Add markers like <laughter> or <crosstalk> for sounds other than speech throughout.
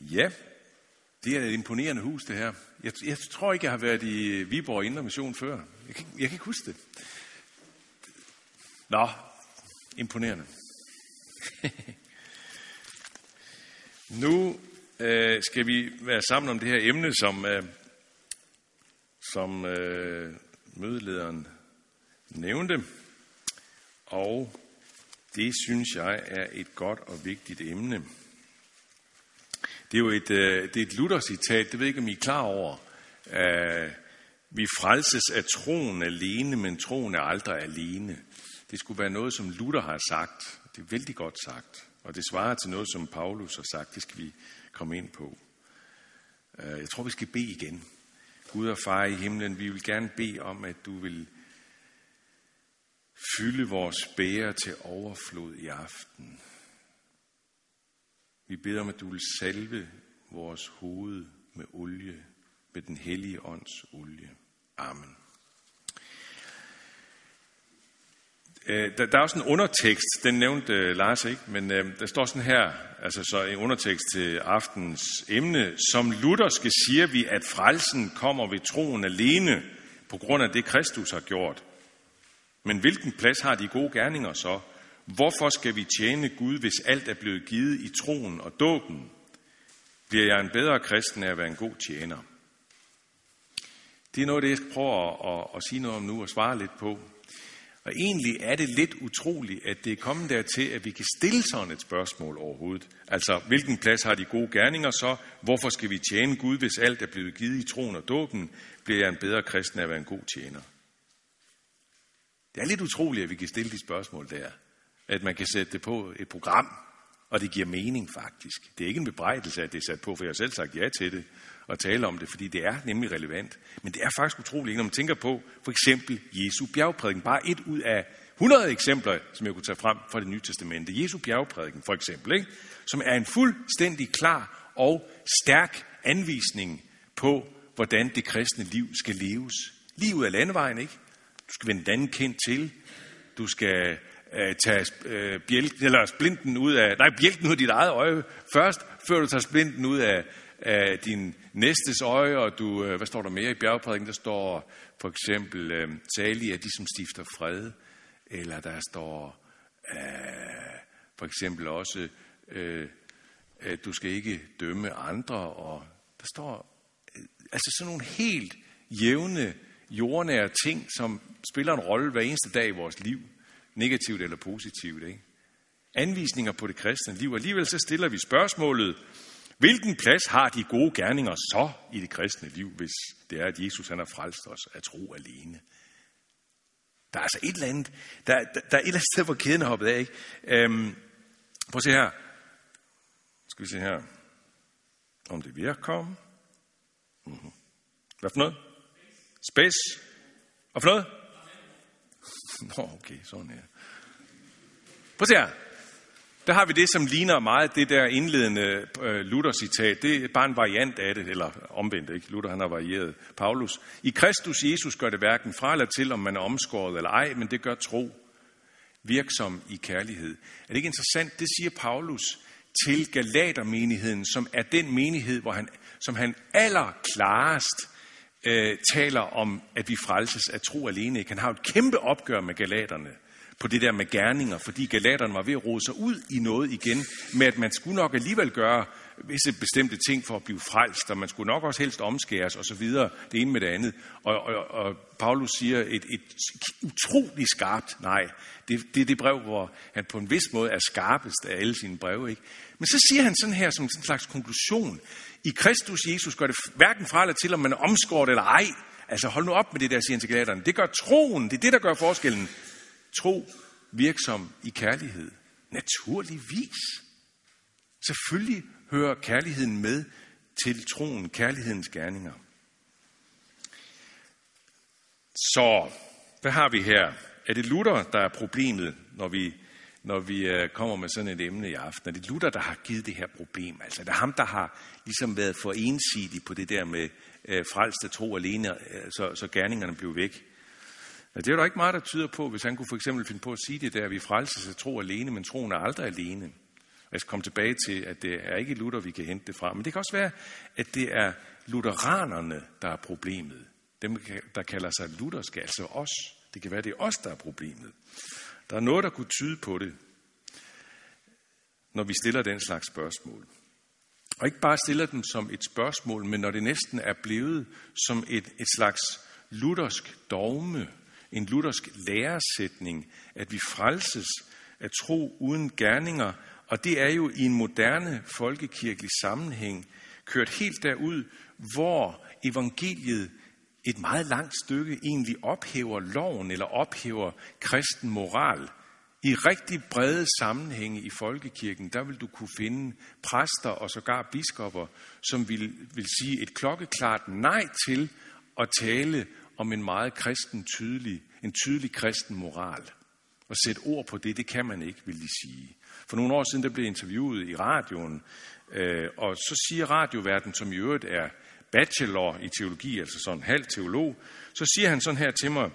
Ja, det er et imponerende hus, det her. Jeg, jeg tror ikke, jeg har været i Viborg Indre Mission før. Jeg kan, jeg kan ikke huske det. Nå, imponerende. <laughs> nu øh, skal vi være sammen om det her emne, som, øh, som øh, mødelederen nævnte. Og det synes jeg er et godt og vigtigt emne. Det er jo et, øh, det er et Luther-citat, det ved jeg ikke, om I er klar over. Øh, vi frelses af troen alene, men troen er aldrig alene. Det skulle være noget, som Luther har sagt. Det er vældig godt sagt. Og det svarer til noget, som Paulus har sagt. Det skal vi komme ind på. Øh, jeg tror, vi skal bede igen. Gud og far i himlen, vi vil gerne bede om, at du vil fylde vores bære til overflod i aften. Vi beder om, at du vil salve vores hoved med olie, med den hellige ånds olie. Amen. Øh, der, der er også en undertekst, den nævnte øh, Lars ikke, men øh, der står sådan her, altså så en undertekst til aftens emne. Som lutherske siger vi, at frelsen kommer ved troen alene, på grund af det, Kristus har gjort. Men hvilken plads har de gode gerninger så? Hvorfor skal vi tjene Gud, hvis alt er blevet givet i troen og dåben? Bliver jeg en bedre kristen af at være en god tjener? Det er noget det, jeg skal prøve at, at, at sige noget om nu og svare lidt på. Og egentlig er det lidt utroligt, at det er kommet dertil, at vi kan stille sådan et spørgsmål overhovedet. Altså, hvilken plads har de gode gerninger så? Hvorfor skal vi tjene Gud, hvis alt er blevet givet i troen og dåben? Bliver jeg en bedre kristen af at være en god tjener? Det er lidt utroligt, at vi kan stille de spørgsmål der at man kan sætte det på et program, og det giver mening faktisk. Det er ikke en bebrejdelse, at det er sat på, for jeg har selv sagt ja til det, og tale om det, fordi det er nemlig relevant. Men det er faktisk utroligt, når man tænker på for eksempel Jesu bjergprædiken. Bare et ud af 100 eksempler, som jeg kunne tage frem fra det nye testamente. Jesu bjergprædiken for eksempel, ikke? som er en fuldstændig klar og stærk anvisning på, hvordan det kristne liv skal leves. Livet af landevejen, ikke? Du skal vende den anden kendt til. Du skal øh, tage øh, eller splinten ud af, nej, bjælken ud af dit eget øje først, før du tager splinten ud af, af din næstes øje, og du, øh, hvad står der mere i bjergprædiken? Der står for eksempel, øh, salige er de, som stifter fred, eller der står øh, for eksempel også, øh, at du skal ikke dømme andre, og der står øh, altså sådan nogle helt jævne, jordnære ting, som spiller en rolle hver eneste dag i vores liv negativt eller positivt. Ikke? Anvisninger på det kristne liv. Alligevel så stiller vi spørgsmålet, hvilken plads har de gode gerninger så i det kristne liv, hvis det er, at Jesus han har frelst os af tro alene? Der er altså et eller andet, der, der, der er et eller andet sted, hvor kæden er hoppet af. Ikke? Øhm, prøv at se her. Skal vi se her. Om det virker. Mm-hmm. Hvad for noget? Space. Og for noget? Nå, okay, sådan her. Prøv at se her. Der har vi det, som ligner meget det der indledende øh, Luther-citat. Det er bare en variant af det, eller omvendt, ikke? Luther han har varieret. Paulus. I Kristus Jesus gør det hverken fra eller til, om man er omskåret eller ej, men det gør tro virksom i kærlighed. Er det ikke interessant? Det siger Paulus til Galatermenigheden, som er den menighed, hvor han, som han allerklarest øh, taler om, at vi frelses af tro alene. Ikke? Han har et kæmpe opgør med galaterne på det der med gerninger, fordi galaterne var ved at rode sig ud i noget igen, med at man skulle nok alligevel gøre visse bestemte ting for at blive frelst, og man skulle nok også helst omskæres og så videre, det ene med det andet. Og, og, og Paulus siger et, et utrolig skarpt nej. Det, det er det brev, hvor han på en vis måde er skarpest af alle sine breve. Ikke? Men så siger han sådan her som en slags konklusion. I Kristus Jesus gør det hverken fra eller til, om man er omskåret eller ej. Altså hold nu op med det der, siger han til. Det gør troen, det er det, der gør forskellen. Tro virksom i kærlighed. Naturligvis. Selvfølgelig hører kærligheden med til troen, kærlighedens gerninger. Så, hvad har vi her? Er det Luther, der er problemet, når vi, når vi øh, kommer med sådan et emne i aften? Er det Luther, der har givet det her problem? Altså, er det ham, der har ligesom været for ensidig på det der med øh, frelste tro alene, øh, så, så gerningerne blev væk? Ja, det er der ikke meget, der tyder på, hvis han kunne for eksempel finde på at sige det der, at vi frelses af tro alene, men troen er aldrig alene. Jeg skal komme tilbage til, at det er ikke Luther, vi kan hente det fra. Men det kan også være, at det er lutheranerne, der er problemet. Dem, der kalder sig lutherske, altså os. Det kan være, det er os, der er problemet. Der er noget, der kunne tyde på det, når vi stiller den slags spørgsmål. Og ikke bare stiller dem som et spørgsmål, men når det næsten er blevet som et, et slags luthersk dogme, en luthersk læresætning, at vi frelses af tro uden gerninger, og det er jo i en moderne folkekirkelig sammenhæng kørt helt derud, hvor evangeliet et meget langt stykke egentlig ophæver loven eller ophæver kristen moral. I rigtig brede sammenhænge i folkekirken, der vil du kunne finde præster og sågar biskopper, som vil, vil sige et klokkeklart nej til at tale om en meget kristen tydelig, en tydelig kristen moral. Og sætte ord på det, det kan man ikke, vil de sige. For nogle år siden, der blev interviewet i radioen, øh, og så siger radioverden, som i øvrigt er bachelor i teologi, altså sådan halv teolog, så siger han sådan her til mig,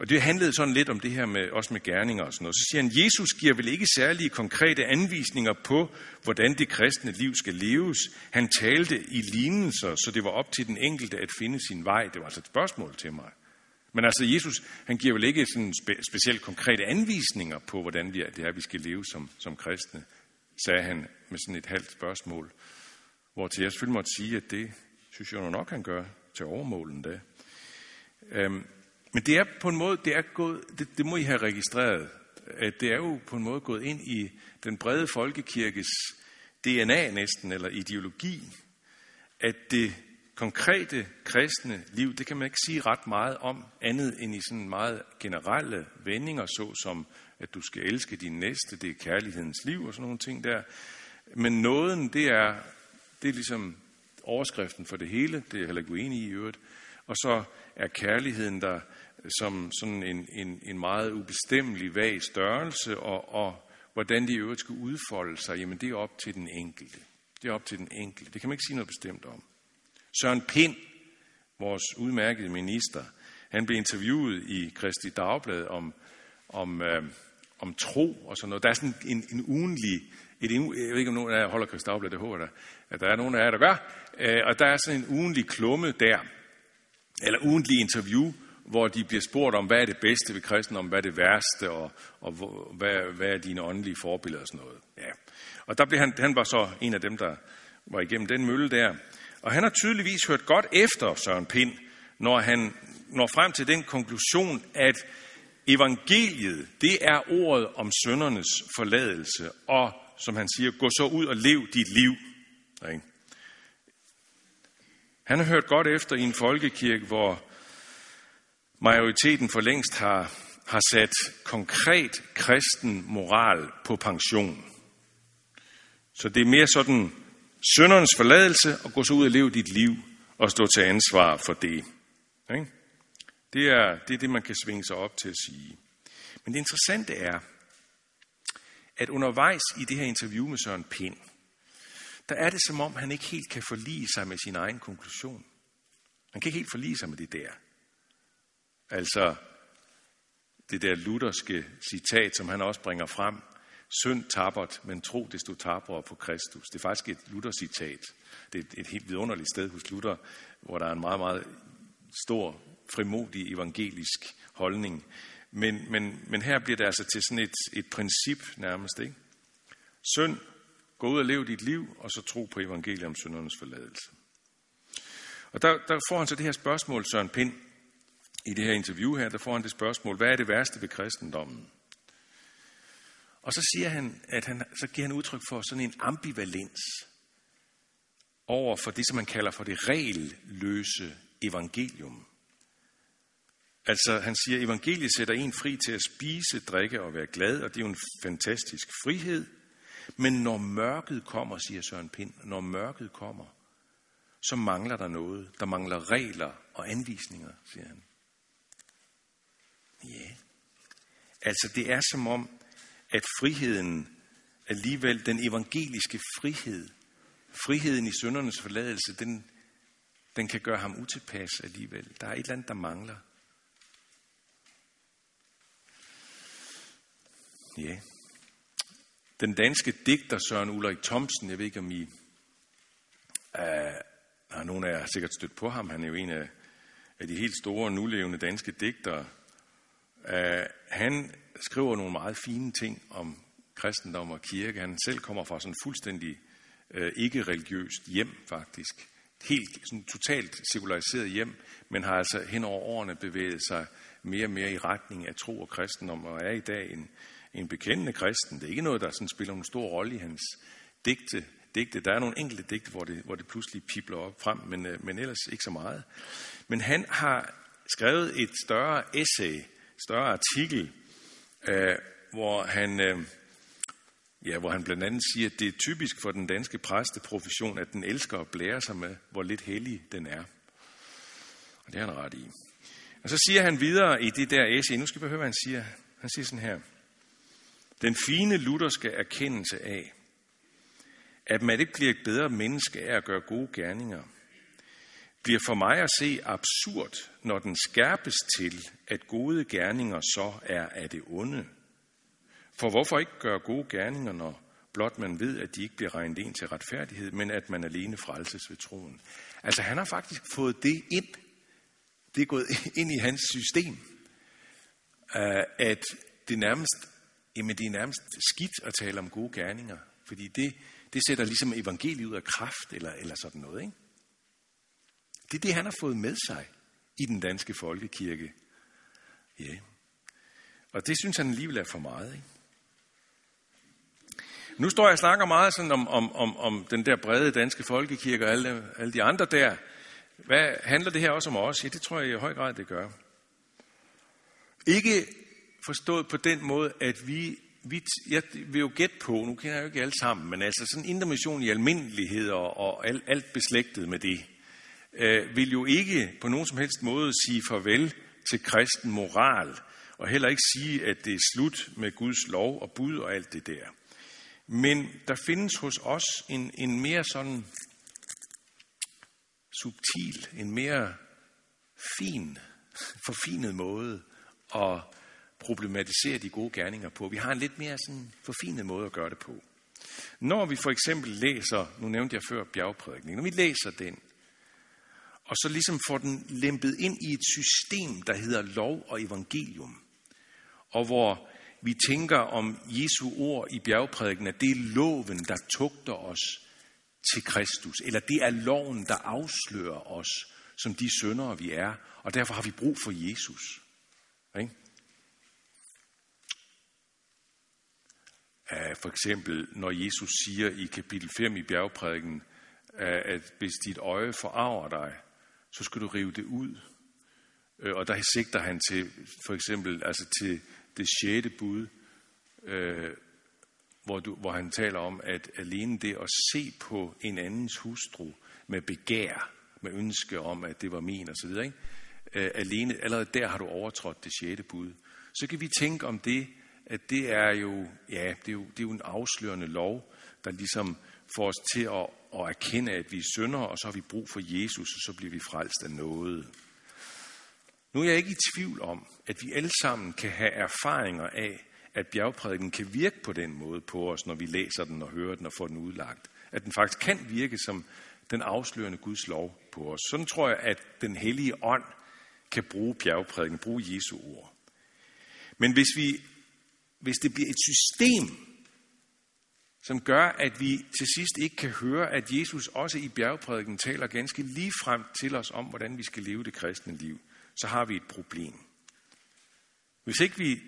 og det handlede sådan lidt om det her med, også med gerninger og sådan noget. Så siger han, Jesus giver vel ikke særlige konkrete anvisninger på, hvordan det kristne liv skal leves. Han talte i lignelser, så det var op til den enkelte at finde sin vej. Det var altså et spørgsmål til mig. Men altså, Jesus, han giver vel ikke sådan spe, specielt konkrete anvisninger på, hvordan vi, det er, vi skal leve som, som kristne, sagde han med sådan et halvt spørgsmål. Hvor til jeg selvfølgelig måtte sige, at det synes jeg nok, han gør til overmålen da. Øhm, men det er på en måde, det er gået, det, det må I have registreret, at det er jo på en måde gået ind i den brede folkekirkes DNA næsten, eller ideologi, at det konkrete kristne liv, det kan man ikke sige ret meget om, andet end i sådan meget generelle vendinger, så som at du skal elske din næste, det er kærlighedens liv og sådan nogle ting der. Men nåden, det er, det er ligesom overskriften for det hele, det er jeg heller ikke uenig i i øvrigt. Og så er kærligheden der som sådan en, en, en meget ubestemmelig vag størrelse, og, og hvordan de i øvrigt skal udfolde sig, jamen det er op til den enkelte. Det er op til den enkelte. Det kan man ikke sige noget bestemt om. Søren Pind, vores udmærkede minister, han blev interviewet i Kristi Dagblad om, om, øh, om tro og sådan noget. Der er sådan en, en ugenlig, et, jeg ved ikke om nogen af jer holder Kristi Dagblad, det håber jeg at der er nogen af jer, der gør. Øh, og der er sådan en ugenlig klumme der, eller ugenlig interview, hvor de bliver spurgt om, hvad er det bedste ved kristendom, hvad er det værste, og, og hvad, hvad er dine åndelige forbilleder og sådan noget. Ja. Og der blev han, han var så en af dem, der var igennem den mølle der. Og han har tydeligvis hørt godt efter Søren Pind, når han når frem til den konklusion, at evangeliet, det er ordet om søndernes forladelse, og som han siger, gå så ud og lev dit liv. Han har hørt godt efter i en folkekirke, hvor majoriteten for længst har, har sat konkret kristen moral på pension. Så det er mere sådan syndernes forladelse og gå så ud og leve dit liv og stå til ansvar for det. Ikke? Det, er, det er det, man kan svinge sig op til at sige. Men det interessante er, at undervejs i det her interview med Søren Pind, der er det som om, han ikke helt kan forlige sig med sin egen konklusion. Han kan ikke helt forlige sig med det der. Altså det der lutherske citat, som han også bringer frem. Synd tabert, men tro desto tabere på Kristus. Det er faktisk et Luther-citat. Det er et helt vidunderligt sted hos Luther, hvor der er en meget, meget stor, frimodig evangelisk holdning. Men, men, men her bliver det altså til sådan et, et princip nærmest. Ikke? Synd, gå ud og lev dit liv, og så tro på evangeliet om syndernes forladelse. Og der, der får han så det her spørgsmål, Søren Pind, i det her interview her, der får han det spørgsmål, hvad er det værste ved kristendommen? Og så siger han, at han, så giver han udtryk for sådan en ambivalens over for det, som man kalder for det regelløse evangelium. Altså, han siger, at evangeliet sætter en fri til at spise, drikke og være glad, og det er jo en fantastisk frihed. Men når mørket kommer, siger Søren Pind, når mørket kommer, så mangler der noget. Der mangler regler og anvisninger, siger han. Ja. Altså det er som om, at friheden alligevel, den evangeliske frihed, friheden i syndernes forladelse, den, den kan gøre ham utilpas alligevel. Der er et eller andet, der mangler. Ja. Den danske digter Søren Ulrik Thomsen, jeg ved ikke om I uh, har nogen af jer sikkert stødt på ham, han er jo en af, af de helt store nulevende danske digtere. Øh, han skriver nogle meget fine ting om kristendom og kirke. Han selv kommer fra sådan fuldstændig øh, ikke-religiøst hjem, faktisk. Helt sådan totalt sekulariseret hjem, men har altså hen over årene bevæget sig mere og mere i retning af tro og kristendom, og er i dag en, en bekendende kristen. Det er ikke noget, der sådan spiller en stor rolle i hans digte. digte. Der er nogle enkelte digte, hvor det, hvor det pludselig pipler op frem, men, øh, men ellers ikke så meget. Men han har skrevet et større essay, større artikel, øh, hvor han... Øh, Ja, hvor han blandt andet siger, at det er typisk for den danske præsteprofession, at den elsker at blære sig med, hvor lidt hellig den er. Og det er han ret i. Og så siger han videre i det der essay, nu skal vi høre, hvad han siger. Han siger sådan her. Den fine lutherske erkendelse af, at man ikke bliver et bedre menneske af at gøre gode gerninger, bliver for mig at se absurd, når den skærpes til, at gode gerninger så er af det onde. For hvorfor ikke gøre gode gerninger, når blot man ved, at de ikke bliver regnet ind til retfærdighed, men at man alene frelses ved troen? Altså han har faktisk fået det ind. Det er gået <laughs> ind i hans system. Øh, at det nærmest, jamen det er nærmest skidt at tale om gode gerninger. Fordi det, det sætter ligesom evangeliet ud af kraft, eller, eller sådan noget. Ikke? Det er det, han har fået med sig i den danske folkekirke. Ja. Og det synes han alligevel er for meget. Ikke? Nu står jeg og snakker meget sådan om, om, om, om den der brede danske folkekirke og alle, alle de andre der. Hvad handler det her også om os? Ja, det tror jeg i høj grad, det gør. Ikke forstået på den måde, at vi, vi jeg vil jo gætte på, nu kender jeg jo ikke alle sammen, men altså sådan intermission mission i almindelighed og, og alt, alt beslægtet med det, øh, vil jo ikke på nogen som helst måde sige farvel til kristen moral, og heller ikke sige, at det er slut med Guds lov og bud og alt det der. Men der findes hos os en, en mere sådan subtil, en mere fin, forfinet måde at problematisere de gode gerninger på. Vi har en lidt mere sådan forfinet måde at gøre det på. Når vi for eksempel læser, nu nævnte jeg før bjergprædikningen, når vi læser den, og så ligesom får den lempet ind i et system, der hedder lov og evangelium, og hvor vi tænker om Jesu ord i bjergprædiken, at det er loven, der tugter os til Kristus, eller det er loven, der afslører os som de syndere, vi er, og derfor har vi brug for Jesus. Ikke? For eksempel, når Jesus siger i kapitel 5 i bjergprædiken, at hvis dit øje forarver dig, så skal du rive det ud. Øh, og der sigter han til, for eksempel, altså til det sjette bud, øh, hvor, du, hvor han taler om, at alene det at se på en andens hustru med begær, med ønske om, at det var min osv., ikke? Øh, alene, allerede der har du overtrådt det sjette bud. Så kan vi tænke om det, at det er jo, ja, det er jo, det er jo en afslørende lov, der ligesom får os til at, at erkende, at vi er synder, og så har vi brug for Jesus, og så bliver vi frelst af noget. Nu er jeg ikke i tvivl om, at vi alle sammen kan have erfaringer af, at bjergprædiken kan virke på den måde på os, når vi læser den og hører den og får den udlagt. At den faktisk kan virke som den afslørende Guds lov på os. Sådan tror jeg, at den hellige ånd kan bruge bjergprædiken, bruge Jesu ord. Men hvis, vi, hvis det bliver et system, som gør, at vi til sidst ikke kan høre, at Jesus også i bjergprædiken taler ganske lige frem til os om, hvordan vi skal leve det kristne liv, så har vi et problem. Hvis ikke vi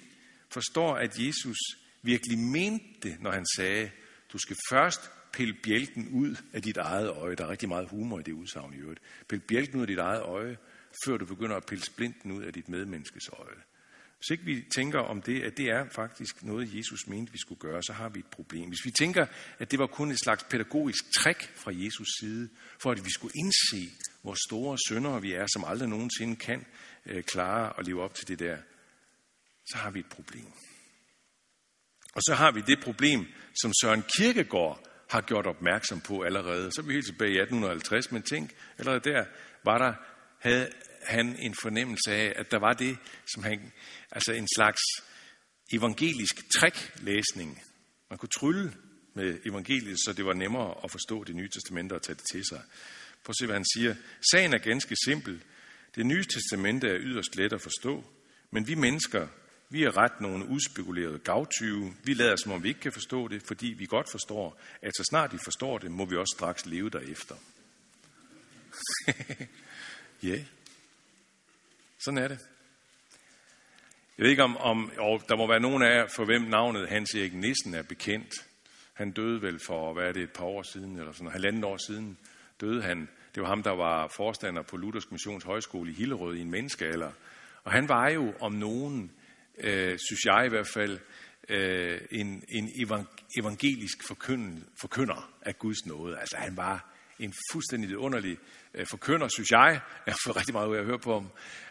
forstår, at Jesus virkelig mente det, når han sagde, du skal først pille bjælken ud af dit eget øje. Der er rigtig meget humor i det udsagn i øvrigt. Pille bjælken ud af dit eget øje, før du begynder at pille splinten ud af dit medmenneskes øje. Hvis ikke vi tænker om det, at det er faktisk noget, Jesus mente, vi skulle gøre, så har vi et problem. Hvis vi tænker, at det var kun et slags pædagogisk trick fra Jesus side, for at vi skulle indse, hvor store syndere vi er, som aldrig nogensinde kan øh, klare at leve op til det der, så har vi et problem. Og så har vi det problem, som Søren Kierkegaard har gjort opmærksom på allerede. Så er vi helt tilbage i 1850, men tænk, allerede der var der, havde han en fornemmelse af, at der var det, som han, altså en slags evangelisk træklæsning, Man kunne trylle med evangeliet, så det var nemmere at forstå det nye testamente og tage det til sig. Prøv at se, hvad han siger. Sagen er ganske simpel. Det nye testamente er yderst let at forstå, men vi mennesker, vi er ret nogle uspekulerede gavtyve. Vi lader som om vi ikke kan forstå det, fordi vi godt forstår, at så snart vi forstår det, må vi også straks leve derefter. <laughs> Ja, yeah. sådan er det. Jeg ved ikke om, om og der må være nogen af jer, for hvem navnet Hans Erik Nissen er bekendt. Han døde vel for, hvad er det, et par år siden, eller sådan halvanden år siden, døde han. Det var ham, der var forstander på Luthersk Missions Højskole i Hillerød i en menneskealder. Og han var jo om nogen, øh, synes jeg i hvert fald, øh, en, en evangelisk forkynder af Guds nåde. Altså han var en fuldstændig underlig øh, forkynder, synes jeg. Jeg har fået rigtig meget ud af at høre på ham.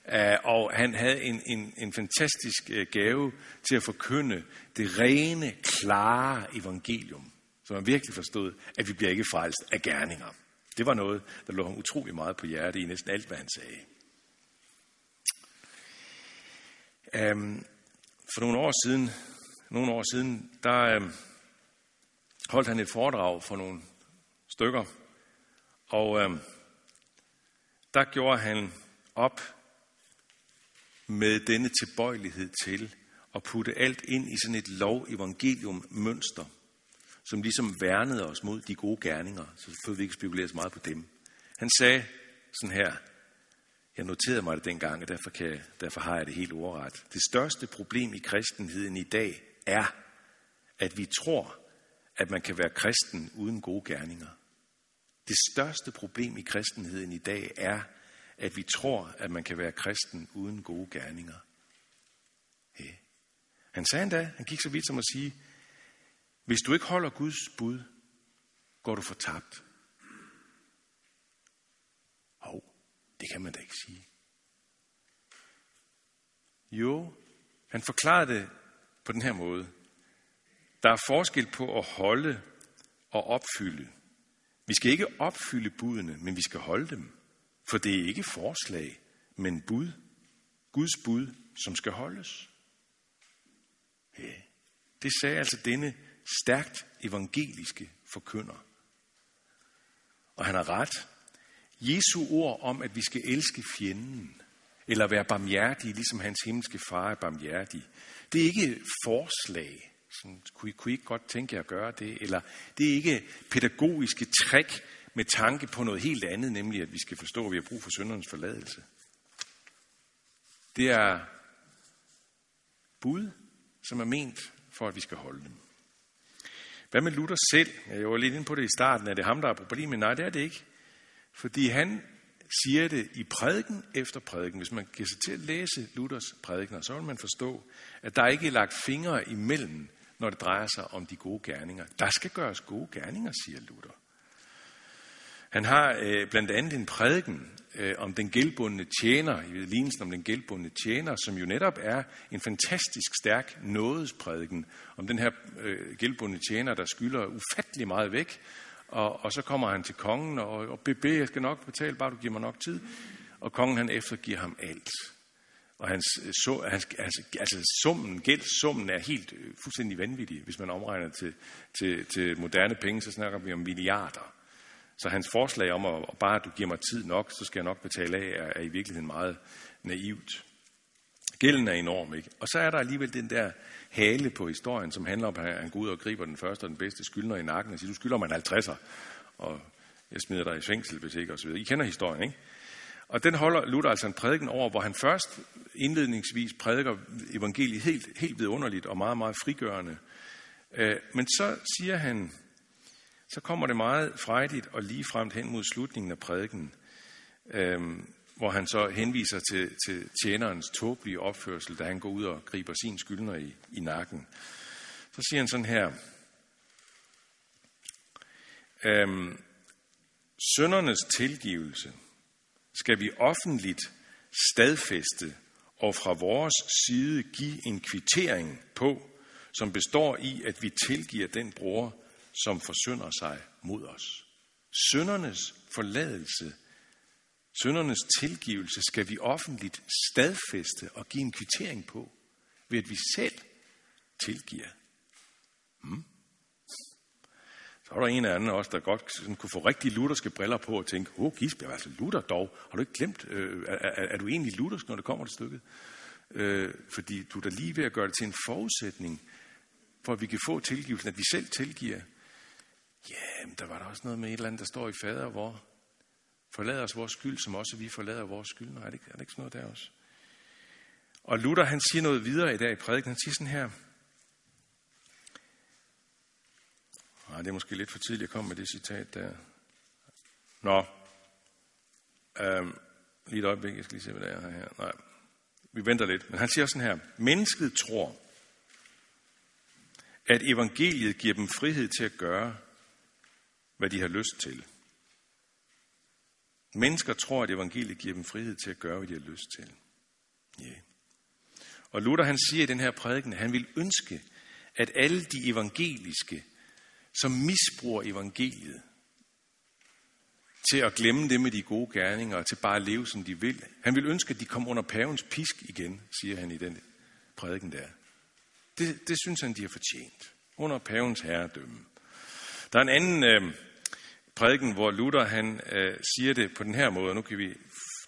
Øh, og han havde en, en, en fantastisk øh, gave til at forkynde det rene, klare evangelium. Så man virkelig forstod, at vi bliver ikke frelst af gerninger. Det var noget, der lå ham utrolig meget på hjertet i næsten alt, hvad han sagde. Um, for nogle år siden, nogle år siden, der øhm, holdt han et foredrag for nogle stykker, og øh, der gjorde han op med denne tilbøjelighed til at putte alt ind i sådan et lov-evangelium-mønster, som ligesom værnede os mod de gode gerninger, så vi ikke spekulere så meget på dem. Han sagde sådan her, jeg noterede mig det dengang, og derfor, kan, derfor har jeg det helt ordret. Det største problem i kristenheden i dag er, at vi tror, at man kan være kristen uden gode gerninger. Det største problem i kristenheden i dag er, at vi tror, at man kan være kristen uden gode gerninger. Hey. Han sagde endda, han gik så vidt som at sige, hvis du ikke holder Guds bud, går du fortabt. Hov, det kan man da ikke sige. Jo, han forklarede det på den her måde. Der er forskel på at holde og opfylde. Vi skal ikke opfylde budene, men vi skal holde dem. For det er ikke forslag, men bud. Guds bud, som skal holdes. Ja, det sagde altså denne stærkt evangeliske forkynder. Og han har ret. Jesu ord om, at vi skal elske fjenden, eller være barmhjertige, ligesom hans himmelske far er barmhjertig, det er ikke forslag. Sådan, kunne, I, kunne I ikke godt tænke jer at gøre det? Eller det er ikke pædagogiske træk med tanke på noget helt andet, nemlig at vi skal forstå, at vi har brug for syndernes forladelse. Det er bud, som er ment for, at vi skal holde dem. Hvad med Luther selv? Jeg var lidt inde på det i starten. Er det ham, der er problemet? Nej, det er det ikke. Fordi han siger det i prædiken efter prædiken. Hvis man giver sig til at læse Luthers prædikener, så vil man forstå, at der ikke er lagt fingre imellem, når det drejer sig om de gode gerninger. Der skal gøres gode gerninger, siger Luther. Han har øh, blandt andet en prædiken øh, om den gældbundne tjener, i lignelsen om den gældbundne tjener, som jo netop er en fantastisk stærk nådesprædiken om den her øh, gældbundne tjener, der skylder ufattelig meget væk, og, og så kommer han til kongen og, og beder, jeg skal nok betale, bare du giver mig nok tid. Og kongen han eftergiver ham alt. Og hans, øh, så, hans, altså, altså summen, gældssummen er helt øh, fuldstændig vanvittig, hvis man omregner til, til, til moderne penge, så snakker vi om milliarder. Så hans forslag om, at, at bare at du giver mig tid nok, så skal jeg nok betale af, er, er i virkeligheden meget naivt. Gælden er enorm, ikke? Og så er der alligevel den der hale på historien, som handler om, at han går ud og griber den første og den bedste skyldner i nakken og siger, du skylder mig en 50'er, og jeg smider dig i fængsel, hvis ikke, og så videre. I kender historien, ikke? Og den holder Luther altså en prædiken over, hvor han først indledningsvis prædiker evangeliet helt, helt vidunderligt og meget, meget frigørende. Øh, men så siger han, så kommer det meget frejdigt og lige frem hen mod slutningen af prædiken, øh, hvor han så henviser til, til tjenerens tåbelige opførsel, da han går ud og griber sin skyldner i, i nakken. Så siger han sådan her, øhm, Søndernes tilgivelse skal vi offentligt stadfæste og fra vores side give en kvittering på, som består i, at vi tilgiver den bror, som forsynder sig mod os. Søndernes forladelse, søndernes tilgivelse skal vi offentligt stadfæste og give en kvittering på, ved at vi selv tilgiver. Hmm? Så var der en af anden også, der godt sådan, kunne få rigtig lutherske briller på og tænke, åh, Gisbjerg, altså Luther dog, har du ikke glemt, øh, er, er, er, du egentlig luthersk, når det kommer til stykket? Øh, fordi du er da lige ved at gøre det til en forudsætning, for at vi kan få tilgivelsen, at vi selv tilgiver. Jamen, der var der også noget med et eller andet, der står i fader, hvor forlader os vores skyld, som også vi forlader vores skyld. Nej, er det, ikke, er det ikke sådan noget der også? Og Luther, han siger noget videre i dag i prædiken. Han siger sådan her. Nej, det er måske lidt for tidligt at komme med det citat der. Nå. Øhm, lige et øjeblik, jeg skal lige se, hvad der er her. Nej, vi venter lidt. Men han siger sådan her. Mennesket tror, at evangeliet giver dem frihed til at gøre, hvad de har lyst til. Mennesker tror, at evangeliet giver dem frihed til at gøre, hvad de har lyst til. Ja. Yeah. Og Luther han siger i den her prædiken, at han vil ønske, at alle de evangeliske, som misbruger evangeliet, til at glemme det med de gode gerninger, og til bare at leve, som de vil. Han vil ønske, at de kom under pavens pisk igen, siger han i den prædiken der. Det, det synes han, de har fortjent. Under pavens herredømme. Der er en anden øh, prædiken, hvor Luther han øh, siger det på den her måde. Nu kan vi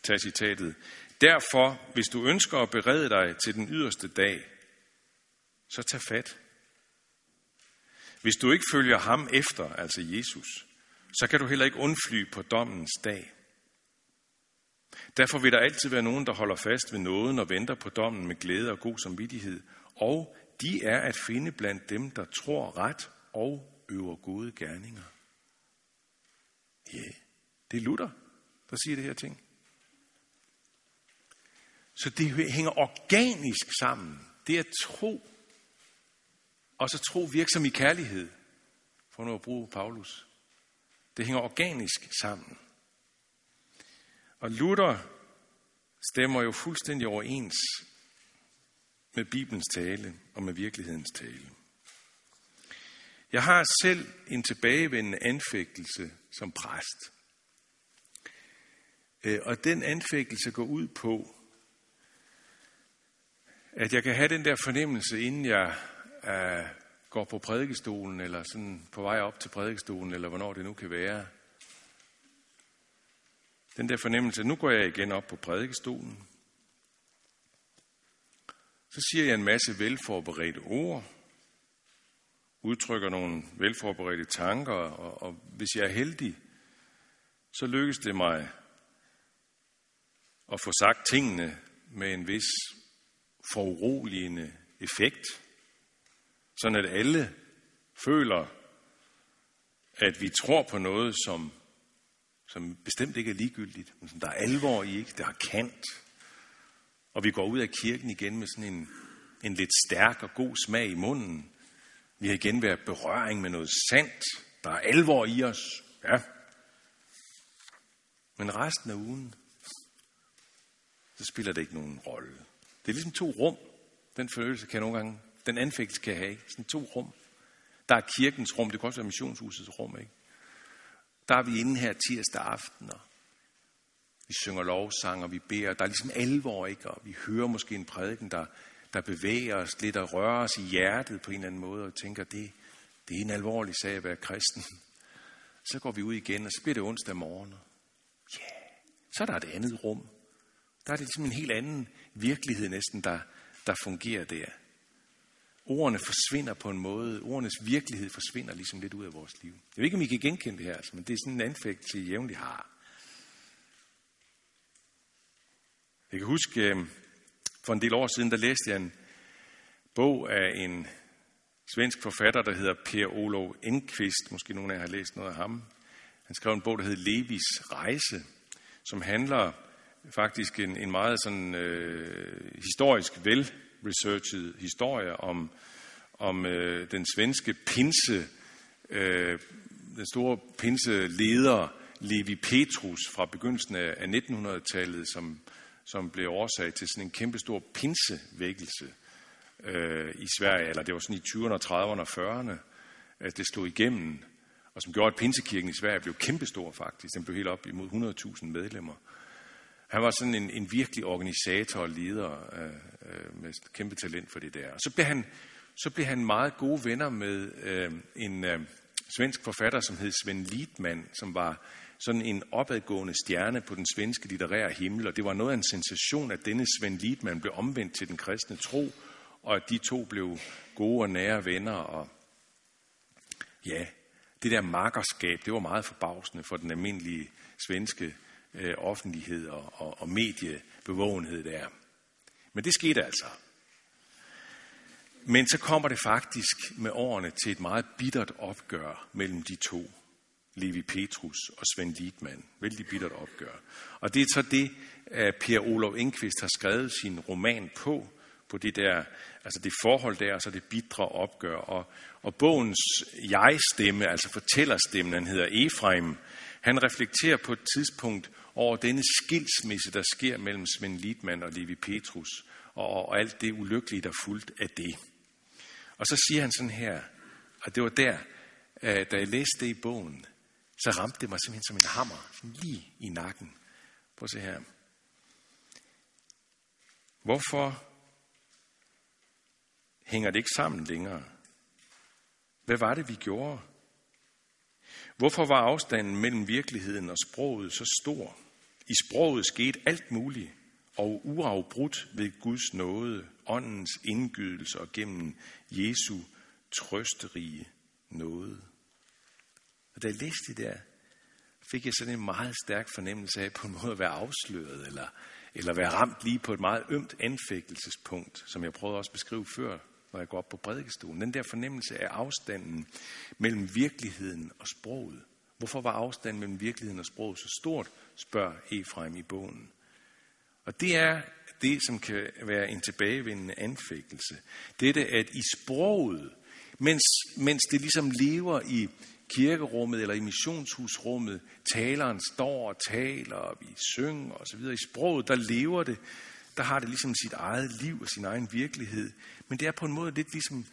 tage citatet. Derfor, hvis du ønsker at berede dig til den yderste dag, så tag fat. Hvis du ikke følger ham efter, altså Jesus, så kan du heller ikke undfly på dommens dag. Derfor vil der altid være nogen, der holder fast ved nåden og venter på dommen med glæde og god samvittighed. Og de er at finde blandt dem, der tror ret og øver gode gerninger. Ja, yeah. det er Luther, der siger det her ting. Så det hænger organisk sammen. Det er tro. Og så tro virksom i kærlighed. For nu at bruge Paulus. Det hænger organisk sammen. Og Luther stemmer jo fuldstændig overens med Bibelens tale og med virkelighedens tale. Jeg har selv en tilbagevendende anfægtelse som præst. Øh, og den anfægtelse går ud på, at jeg kan have den der fornemmelse, inden jeg uh, går på prædikestolen, eller sådan på vej op til prædikestolen, eller hvornår det nu kan være. Den der fornemmelse, nu går jeg igen op på prædikestolen. Så siger jeg en masse velforberedte ord, udtrykker nogle velforberedte tanker, og, og hvis jeg er heldig, så lykkes det mig at få sagt tingene med en vis foruroligende effekt, sådan at alle føler, at vi tror på noget, som, som bestemt ikke er ligegyldigt, men som der er alvor i, ikke? der er kant. Og vi går ud af kirken igen med sådan en, en lidt stærk og god smag i munden. Vi har igen været berøring med noget sandt. Der er alvor i os. Ja. Men resten af ugen, så spiller det ikke nogen rolle. Det er ligesom to rum. Den følelse kan nogle gange, den anfægtelse kan have. Sådan to rum. Der er kirkens rum, det kan også være missionshusets rum, ikke? Der er vi inde her tirsdag aften, og vi synger lovsang, og vi beder. Der er ligesom alvor, ikke? Og vi hører måske en prædiken, der, der bevæger os lidt og rører os i hjertet på en eller anden måde, og tænker, det, det er en alvorlig sag at være kristen. Så går vi ud igen, og så bliver det onsdag morgen. Ja, yeah. så er der et andet rum. Der er det ligesom en helt anden virkelighed næsten, der, der fungerer der. Ordene forsvinder på en måde. Ordenes virkelighed forsvinder ligesom lidt ud af vores liv. Jeg ved ikke, om I kan genkende det her, men det er sådan en anfægtelse, I jævnligt har. Jeg kan huske, øh, for en del år siden, der læste jeg en bog af en svensk forfatter, der hedder Per Olof Enqvist. Måske nogen af jer har læst noget af ham. Han skrev en bog, der hedder Levis Rejse, som handler faktisk en, en meget sådan øh, historisk researchet historie om, om øh, den svenske pinse, øh, den store pinseleder Levi Petrus fra begyndelsen af, af 1900-tallet, som, som blev årsag til sådan en kæmpestor pinsevækkelse øh, i Sverige, eller det var sådan i 20'erne, 30'erne og 40'erne, at det slog igennem, og som gjorde, at pinsekirken i Sverige blev kæmpestor faktisk. Den blev helt op imod 100.000 medlemmer. Han var sådan en, en virkelig organisator og leder øh, øh, med kæmpe talent for det der. Og så blev han, så blev han meget gode venner med øh, en, øh, svensk forfatter, som hed Sven Lidman, som var sådan en opadgående stjerne på den svenske litterære himmel, og det var noget af en sensation, at denne Sven Lidman blev omvendt til den kristne tro, og at de to blev gode og nære venner, og ja, det der markerskab, det var meget forbavsende for den almindelige svenske øh, offentlighed og, og, og mediebevågenhed der. Men det skete altså. Men så kommer det faktisk med årene til et meget bittert opgør mellem de to. Levi Petrus og Svend Lidman. Vældig bittert opgør. Og det er så det, at Per Olof Enqvist har skrevet sin roman på, på det der, altså det forhold der, og så det bitre opgør. Og, og bogens jeg-stemme, altså fortællerstemmen, han hedder Efraim, han reflekterer på et tidspunkt over denne skilsmisse, der sker mellem Svend Lidman og Levi Petrus, og, og alt det ulykkelige, der fulgte af det. Og så siger han sådan her, og det var der, øh, da jeg læste det i bogen, så ramte det mig simpelthen som en hammer, sådan lige i nakken. Prøv at se her. Hvorfor hænger det ikke sammen længere? Hvad var det, vi gjorde? Hvorfor var afstanden mellem virkeligheden og sproget så stor? I sproget skete alt muligt, og uafbrudt ved Guds nåde, åndens indgydelse og gennem Jesu trøsterige nåde. Og da jeg læste det der, fik jeg sådan en meget stærk fornemmelse af på en måde at være afsløret, eller, eller være ramt lige på et meget ømt anfægtelsespunkt, som jeg prøvede også at beskrive før, når jeg går op på prædikestolen. Den der fornemmelse af afstanden mellem virkeligheden og sproget. Hvorfor var afstanden mellem virkeligheden og sproget så stort, spørger Efraim i bogen. Og det er det, som kan være en tilbagevendende anfægtelse. Dette, at i sproget, mens, mens det ligesom lever i kirkerummet eller i missionshusrummet, taleren står og taler, og vi synger osv. I sproget, der lever det, der har det ligesom sit eget liv og sin egen virkelighed. Men det er på en måde lidt ligesom,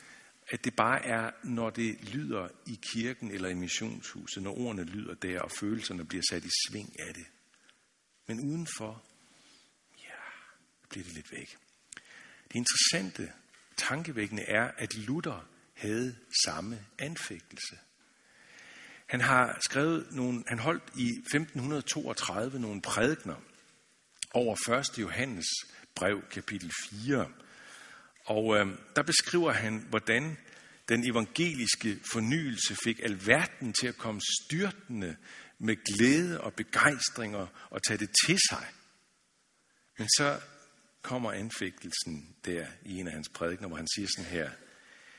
at det bare er, når det lyder i kirken eller i missionshuset, når ordene lyder der, og følelserne bliver sat i sving af det. Men udenfor, ja, bliver det lidt væk. Det interessante, tankevækkende er, at Luther havde samme anfægtelse. Han har skrevet nogle, han holdt i 1532 nogle prædikner over 1. Johannes brev, kapitel 4. Og øh, der beskriver han, hvordan den evangeliske fornyelse fik alverden til at komme styrtende med glæde og begejstringer og tage det til sig. Men så kommer anfægtelsen der i en af hans prædikner, hvor han siger sådan her.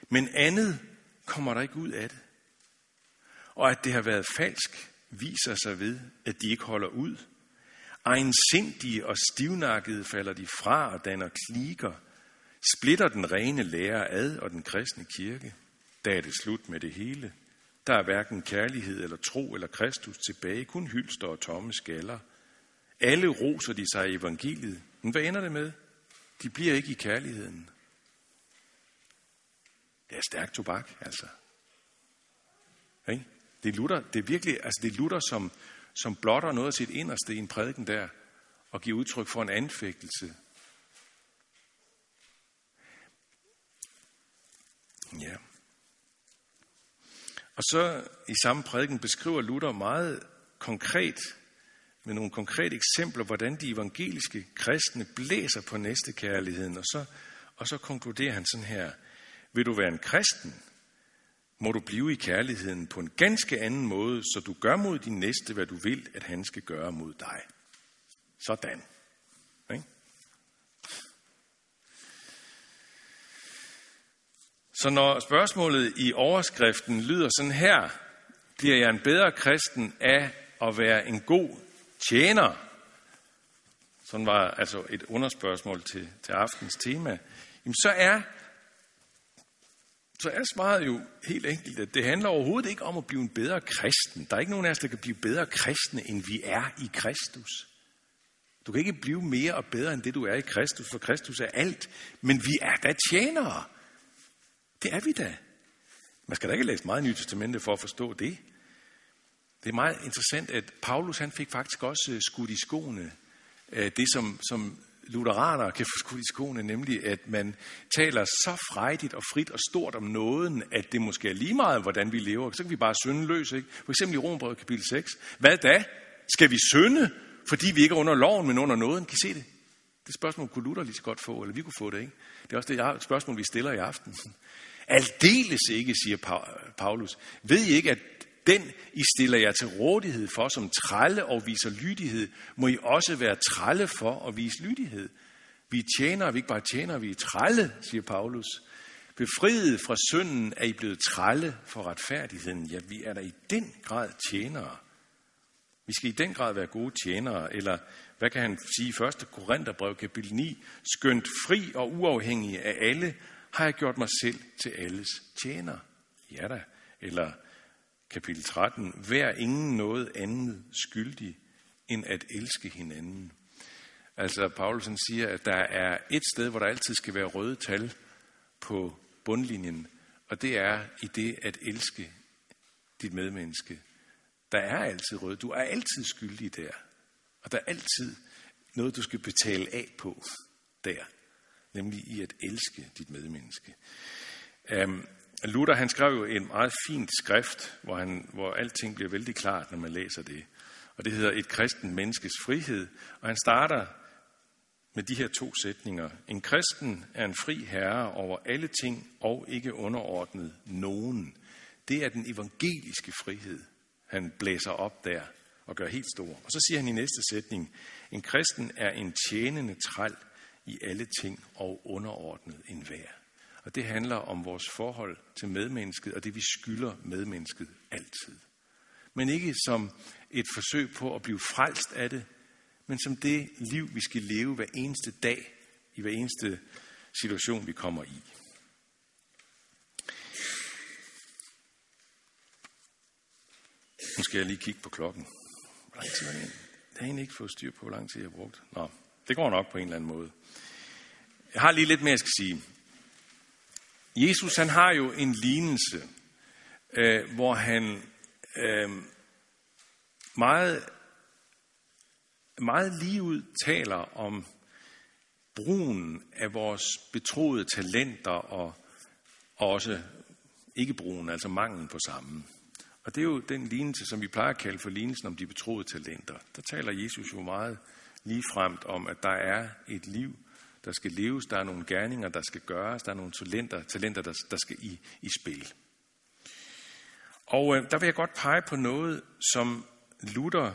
Men andet kommer der ikke ud af det. Og at det har været falsk, viser sig ved, at de ikke holder ud. Egensindige og stivnakkede falder de fra og danner kliker, splitter den rene lærer ad og den kristne kirke. Da er det slut med det hele. Der er hverken kærlighed eller tro eller Kristus tilbage, kun hylster og tomme skaller. Alle roser de sig i evangeliet. Men hvad ender det med? De bliver ikke i kærligheden. Det er stærk tobak, altså. Ikke? Det er Luther, det er virkelig, altså det er Luther, som, som blotter noget af sit inderste i en prædiken der, og giver udtryk for en anfægtelse. Ja. Og så i samme prædiken beskriver Luther meget konkret, med nogle konkrete eksempler, hvordan de evangeliske kristne blæser på næstekærligheden. Og så, og så konkluderer han sådan her, vil du være en kristen, må du blive i kærligheden på en ganske anden måde, så du gør mod din næste, hvad du vil, at han skal gøre mod dig. Sådan. Ikke? Så når spørgsmålet i overskriften lyder sådan her, bliver jeg en bedre kristen af at være en god tjener? Sådan var altså et underspørgsmål til, til aftens tema. Jamen så er så er svaret jo helt enkelt, at det handler overhovedet ikke om at blive en bedre kristen. Der er ikke nogen af os, der kan blive bedre kristne, end vi er i Kristus. Du kan ikke blive mere og bedre, end det du er i Kristus, for Kristus er alt. Men vi er da tjenere. Det er vi da. Man skal da ikke læse meget Nye Testamente for at forstå det. Det er meget interessant, at Paulus han fik faktisk også øh, skudt i skoene øh, det, som, som lutheranere kan få skudt i skoene, nemlig at man taler så frejdigt og frit og stort om nåden, at det måske er lige meget, hvordan vi lever. Så kan vi bare synde løs. Ikke? For eksempel i Rombrevet kapitel 6. Hvad da? Skal vi synde, fordi vi ikke er under loven, men under nåden? Kan I se det? Det spørgsmål kunne Luther lige så godt få, eller vi kunne få det, ikke? Det er også det spørgsmål, vi stiller i aften. <laughs> Aldeles ikke, siger Paulus. Ved I ikke, at den, I stiller jer til rådighed for som trælle og viser lydighed, må I også være trælle for at vise lydighed. Vi tjener, vi ikke bare tjener, vi er trælle, siger Paulus. Befriet fra synden er I blevet trælle for retfærdigheden. Ja, vi er der i den grad tjenere. Vi skal i den grad være gode tjenere, eller hvad kan han sige i 1. Korintherbrev kapitel 9? Skønt fri og uafhængig af alle, har jeg gjort mig selv til alles tjener. Ja da. Eller kapitel 13. Vær ingen noget andet skyldig, end at elske hinanden. Altså, Paulsen siger, at der er et sted, hvor der altid skal være røde tal på bundlinjen, og det er i det at elske dit medmenneske. Der er altid røde. Du er altid skyldig der. Og der er altid noget, du skal betale af på der. Nemlig i at elske dit medmenneske. Um, Luther han skrev jo en meget fint skrift, hvor, han, hvor alting bliver vældig klart, når man læser det. Og det hedder Et kristen menneskes frihed. Og han starter med de her to sætninger. En kristen er en fri herre over alle ting og ikke underordnet nogen. Det er den evangeliske frihed, han blæser op der og gør helt stor. Og så siger han i næste sætning, en kristen er en tjenende træl i alle ting og underordnet enhver. Og det handler om vores forhold til medmennesket, og det vi skylder medmennesket altid. Men ikke som et forsøg på at blive frelst af det, men som det liv, vi skal leve hver eneste dag, i hver eneste situation, vi kommer i. Nu skal jeg lige kigge på klokken. Hvor lang tid er det? Jeg har egentlig ikke fået styr på, hvor lang tid jeg har brugt. Nå, det går nok på en eller anden måde. Jeg har lige lidt mere, jeg skal sige. Jesus han har jo en lignelse, øh, hvor han øh, meget, meget lige ud taler om brugen af vores betroede talenter og, og også ikke brugen, altså manglen på samme. Og det er jo den lignelse, som vi plejer at kalde for lignelsen om de betroede talenter. Der taler Jesus jo meget ligefremt om, at der er et liv, der skal leves, der er nogle gerninger, der skal gøres, der er nogle talenter, talenter der, der skal i, i spil. Og øh, der vil jeg godt pege på noget, som Luther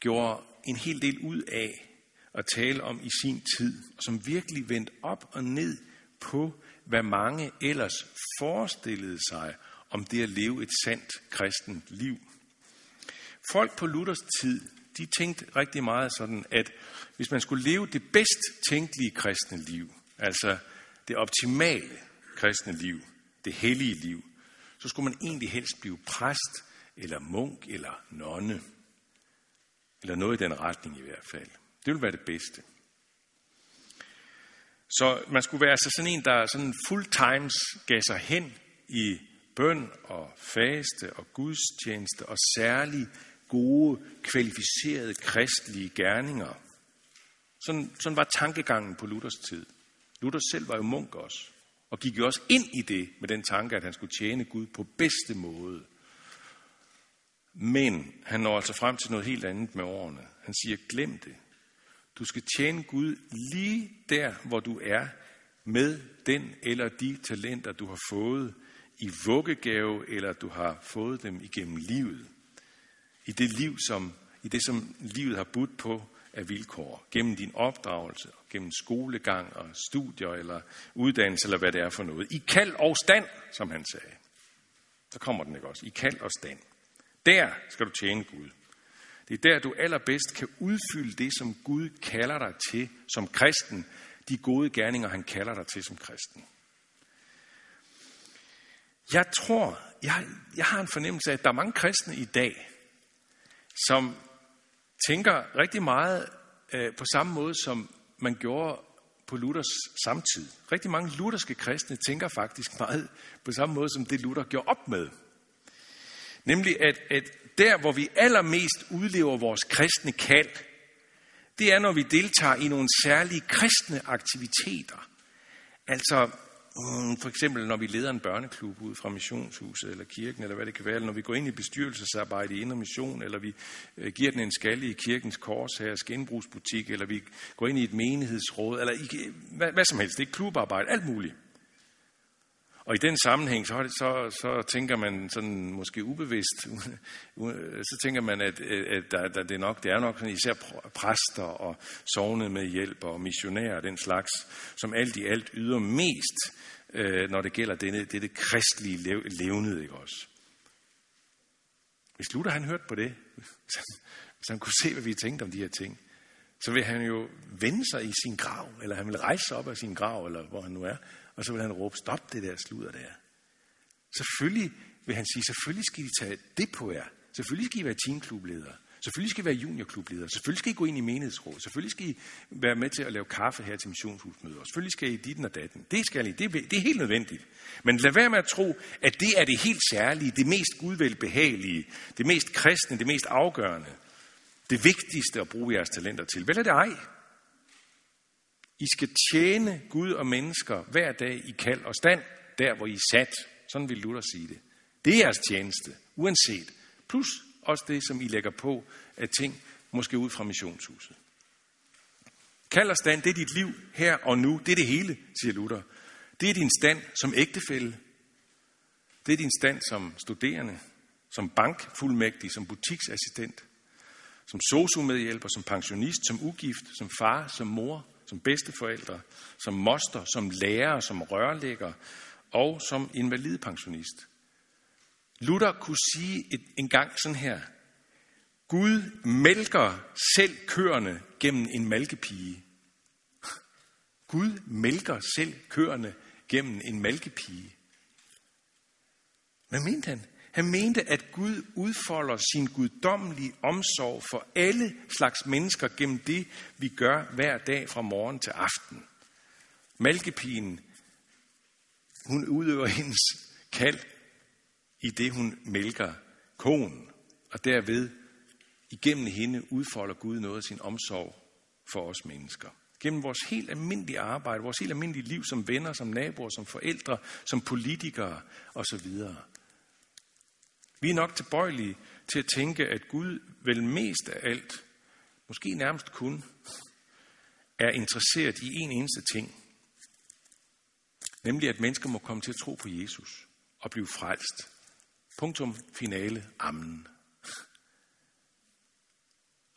gjorde en hel del ud af at tale om i sin tid, og som virkelig vendte op og ned på, hvad mange ellers forestillede sig om det at leve et sandt kristent liv. Folk på Luthers tid, de tænkte rigtig meget sådan, at hvis man skulle leve det bedst tænkelige kristne liv, altså det optimale kristne liv, det hellige liv, så skulle man egentlig helst blive præst, eller munk, eller nonne. Eller noget i den retning i hvert fald. Det ville være det bedste. Så man skulle være altså sådan en, der sådan full times gav sig hen i bøn og faste og gudstjeneste og særlig gode, kvalificerede kristelige gerninger. Sådan, sådan var tankegangen på Luthers tid. Luther selv var jo munk også, og gik jo også ind i det med den tanke, at han skulle tjene Gud på bedste måde. Men han når altså frem til noget helt andet med årene. Han siger, glem det. Du skal tjene Gud lige der, hvor du er, med den eller de talenter, du har fået i vuggegave, eller du har fået dem igennem livet. I det liv, som, i det, som livet har budt på af vilkår. Gennem din opdragelse, gennem skolegang og studier, eller uddannelse, eller hvad det er for noget. I kald og stand, som han sagde. Så kommer den ikke også. I kald og stand. Der skal du tjene Gud. Det er der, du allerbedst kan udfylde det, som Gud kalder dig til som kristen. De gode gerninger, han kalder dig til som kristen. Jeg tror, jeg, jeg har en fornemmelse af, at der er mange kristne i dag, som tænker rigtig meget øh, på samme måde, som man gjorde på Luthers samtid. Rigtig mange lutherske kristne tænker faktisk meget på samme måde, som det Luther gjorde op med. Nemlig, at, at der, hvor vi allermest udlever vores kristne kald, det er, når vi deltager i nogle særlige kristne aktiviteter. Altså Mm, for eksempel, når vi leder en børneklub ud fra missionshuset eller kirken, eller hvad det kan være, eller når vi går ind i bestyrelsesarbejde i Indre Mission, eller vi øh, giver den en skalle i kirkens kors her, genbrugsbutik, eller vi går ind i et menighedsråd, eller i, hvad, hvad som helst. Det er klubarbejde, alt muligt. Og i den sammenhæng, så, så, så tænker man sådan måske ubevidst, <laughs> så tænker man, at, at der, der, det, er nok, det er nok sådan især præster og sovende med hjælp og missionærer og den slags, som alt i alt yder mest, øh, når det gælder denne, dette kristlige lev, levnede, ikke også? Hvis Luther han hørte på det, <laughs> Så han kunne se, hvad vi tænkte om de her ting, så vil han jo vende sig i sin grav, eller han vil rejse sig op af sin grav, eller hvor han nu er, og så vil han råbe, stop det der sludder der. Selvfølgelig vil han sige, selvfølgelig skal I tage det på jer. Selvfølgelig skal I være teamklubledere. Selvfølgelig skal I være juniorklubledere. Selvfølgelig skal I gå ind i menighedsråd. Selvfølgelig skal I være med til at lave kaffe her til missionshusmøder. Selvfølgelig skal I dit og datten. Det skal I. Det er, det er helt nødvendigt. Men lad være med at tro, at det er det helt særlige, det mest gudvelbehagelige, det mest kristne, det mest afgørende. Det vigtigste at bruge jeres talenter til. Vel er det ej? I skal tjene Gud og mennesker hver dag i kald og stand, der hvor I er sat. Sådan vil Luther sige det. Det er jeres tjeneste, uanset. Plus også det, som I lægger på af ting, måske ud fra missionshuset. Kald og stand, det er dit liv her og nu. Det er det hele, siger Luther. Det er din stand som ægtefælle. Det er din stand som studerende, som bankfuldmægtig, som butiksassistent, som sosumedhjælper, som pensionist, som ugift, som far, som mor, som bedsteforældre, som moster, som lærer, som rørlægger og som invalidpensionist. Luther kunne sige et, en gang sådan her. Gud mælker selv køerne gennem en malkepige. <laughs> Gud mælker selv køerne gennem en malkepige. Hvad mente han? Han mente, at Gud udfolder sin guddommelige omsorg for alle slags mennesker gennem det, vi gør hver dag fra morgen til aften. Malkepigen, hun udøver hendes kald i det, hun mælker konen, og derved igennem hende udfolder Gud noget af sin omsorg for os mennesker. Gennem vores helt almindelige arbejde, vores helt almindelige liv som venner, som naboer, som forældre, som politikere osv. Vi er nok tilbøjelige til at tænke, at Gud vel mest af alt, måske nærmest kun, er interesseret i en eneste ting. Nemlig at mennesker må komme til at tro på Jesus og blive frelst. Punktum finale. Amen.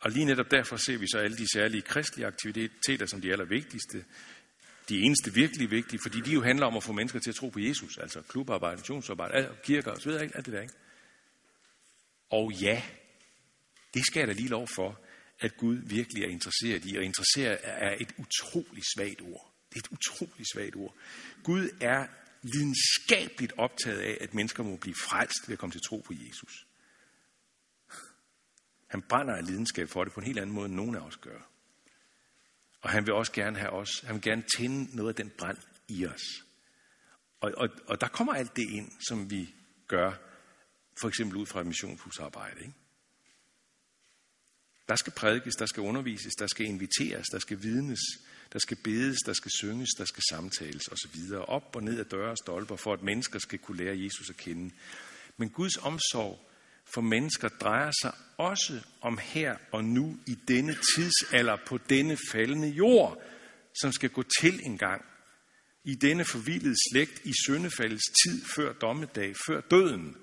Og lige netop derfor ser vi så alle de særlige kristelige aktiviteter som de allervigtigste. De eneste virkelig vigtige, fordi de jo handler om at få mennesker til at tro på Jesus. Altså klubarbejde, missionsarbejde, kirker osv. Alt det der, ikke? Og ja, det skal jeg da lige lov for, at Gud virkelig er interesseret i, og interesseret er et utroligt svagt ord. Det er et utroligt svagt ord. Gud er lidenskabeligt optaget af, at mennesker må blive frelst ved at komme til tro på Jesus. Han brænder af lidenskab for det på en helt anden måde, end nogen af os gør. Og han vil også gerne have os, han vil gerne tænde noget af den brand i os. Og, og, og der kommer alt det ind, som vi gør for eksempel ud fra et missionshusarbejde. Ikke? Der skal prædikes, der skal undervises, der skal inviteres, der skal vidnes, der skal bedes, der skal synges, der skal samtales osv. Op og ned af døre og stolper, for at mennesker skal kunne lære Jesus at kende. Men Guds omsorg for mennesker drejer sig også om her og nu i denne tidsalder på denne faldende jord, som skal gå til en gang. I denne forvildede slægt i syndefaldets tid før dommedag, før døden.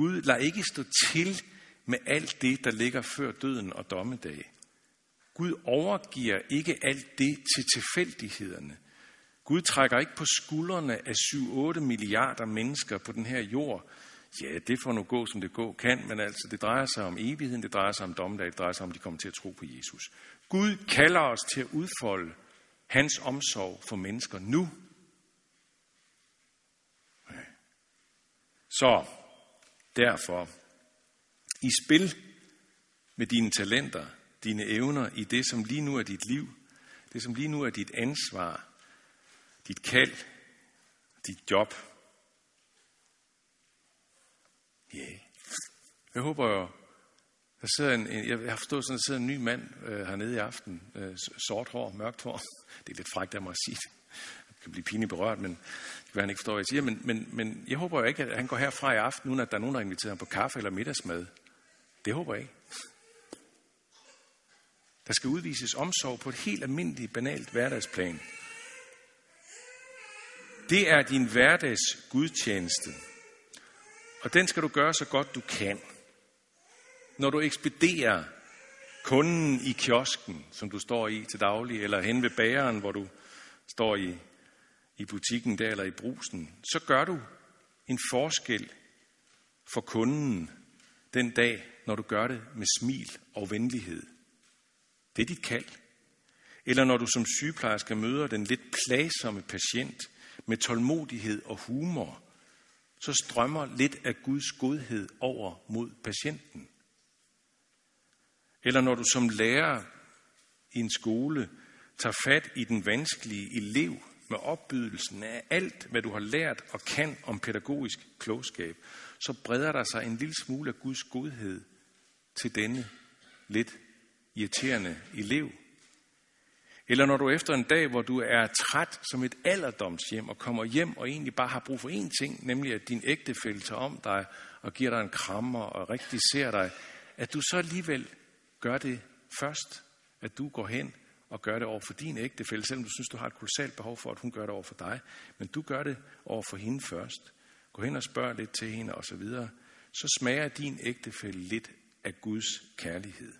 Gud lader ikke stå til med alt det, der ligger før døden og dommedag. Gud overgiver ikke alt det til tilfældighederne. Gud trækker ikke på skuldrene af 7-8 milliarder mennesker på den her jord. Ja, det får nu gå, som det gå kan, men altså, det drejer sig om evigheden, det drejer sig om dommedag, det drejer sig om, at de kommer til at tro på Jesus. Gud kalder os til at udfolde hans omsorg for mennesker nu. Så Derfor, i spil med dine talenter, dine evner, i det, som lige nu er dit liv, det, som lige nu er dit ansvar, dit kald, dit job. Ja. Yeah. Jeg håber, Der sidder en, en, jeg har forstået sådan, der sidder en ny mand øh, hernede i aften. Øh, sort hår, mørkt hår. <laughs> Det er lidt frækt af mig at sige det. Kan blive pinligt berørt, men det kan han ikke forstå, hvad jeg siger. Men, men, men jeg håber jo ikke, at han går herfra i aften, uden at der er nogen, der inviterer ham på kaffe eller middagsmad. Det håber jeg ikke. Der skal udvises omsorg på et helt almindeligt, banalt hverdagsplan. Det er din hverdags gudtjeneste. Og den skal du gøre så godt du kan. Når du ekspederer kunden i kiosken, som du står i til daglig, eller hen ved bageren, hvor du står i, i butikken der, eller i brusen, så gør du en forskel for kunden den dag, når du gør det med smil og venlighed. Det er dit kald. Eller når du som sygeplejerske møder den lidt plagsomme patient med tålmodighed og humor, så strømmer lidt af Guds godhed over mod patienten. Eller når du som lærer i en skole tager fat i den vanskelige elev med opbydelsen af alt, hvad du har lært og kan om pædagogisk klogskab, så breder der sig en lille smule af Guds godhed til denne lidt irriterende elev. Eller når du efter en dag, hvor du er træt som et alderdomshjem og kommer hjem og egentlig bare har brug for én ting, nemlig at din ægtefælle tager om dig og giver dig en krammer og rigtig ser dig, at du så alligevel gør det først, at du går hen og gør det over for din ægtefælle, selvom du synes, du har et kolossalt behov for, at hun gør det over for dig. Men du gør det over for hende først. Gå hen og spørg lidt til hende og Så, videre. så smager din ægtefælle lidt af Guds kærlighed.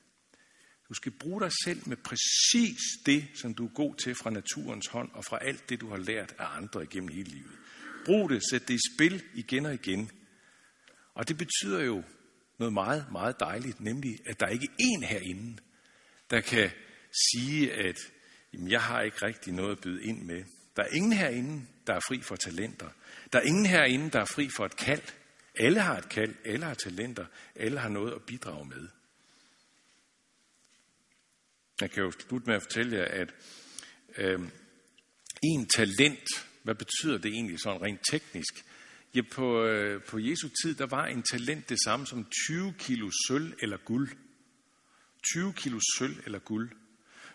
Du skal bruge dig selv med præcis det, som du er god til fra naturens hånd og fra alt det, du har lært af andre igennem hele livet. Brug det, sæt det i spil igen og igen. Og det betyder jo noget meget, meget dejligt, nemlig at der ikke er en herinde, der kan sige, at jamen, jeg har ikke rigtig noget at byde ind med. Der er ingen herinde, der er fri for talenter. Der er ingen herinde, der er fri for et kald. Alle har et kald, alle har talenter, alle har noget at bidrage med. Jeg kan jo slutte med at fortælle jer, at øh, en talent, hvad betyder det egentlig sådan rent teknisk? Ja, på, øh, på Jesu tid, der var en talent det samme som 20 kilo sølv eller guld. 20 kilo sølv eller guld.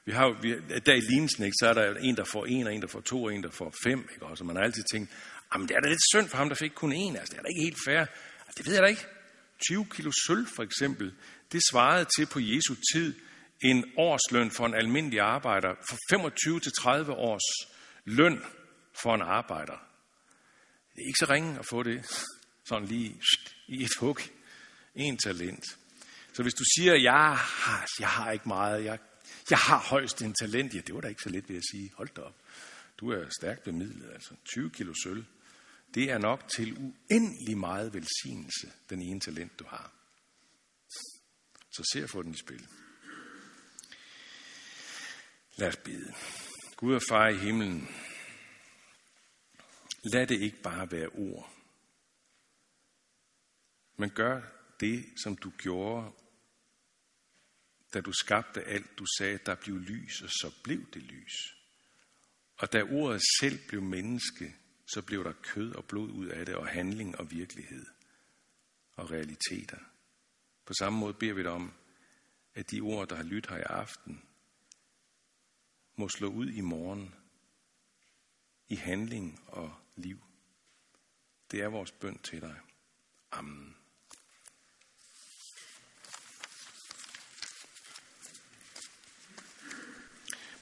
Vi har vi, der i lignelsen, ikke, så er der en, der får en, og en, der får to, og en, der får fem. Ikke? Og så man har altid tænkt, ah, jamen det er da lidt synd for ham, der fik kun en. Altså, det er da ikke helt fair. Altså, det ved jeg da ikke. 20 kilo sølv for eksempel, det svarede til på Jesu tid en årsløn for en almindelig arbejder, for 25 til 30 års løn for en arbejder. Det er ikke så ringe at få det sådan lige i et hug. En talent. Så hvis du siger, jeg har, jeg har ikke meget, jeg, jeg har højst en talent, ja, det var da ikke så let ved at sige, hold da op. Du er stærkt bemidlet, altså 20 kilo sølv. Det er nok til uendelig meget velsignelse, den ene talent, du har. Så se at få den i spil. Lad os bede. Gud og far i himlen, lad det ikke bare være ord, men gør det, som du gjorde, da du skabte alt. Du sagde, der blev lys, og så blev det lys. Og da ordet selv blev menneske, så blev der kød og blod ud af det, og handling og virkelighed og realiteter. På samme måde beder vi dig om, at de ord, der har lyttet her i aften, må slå ud i morgen i handling og liv. Det er vores bøn til dig. Amen.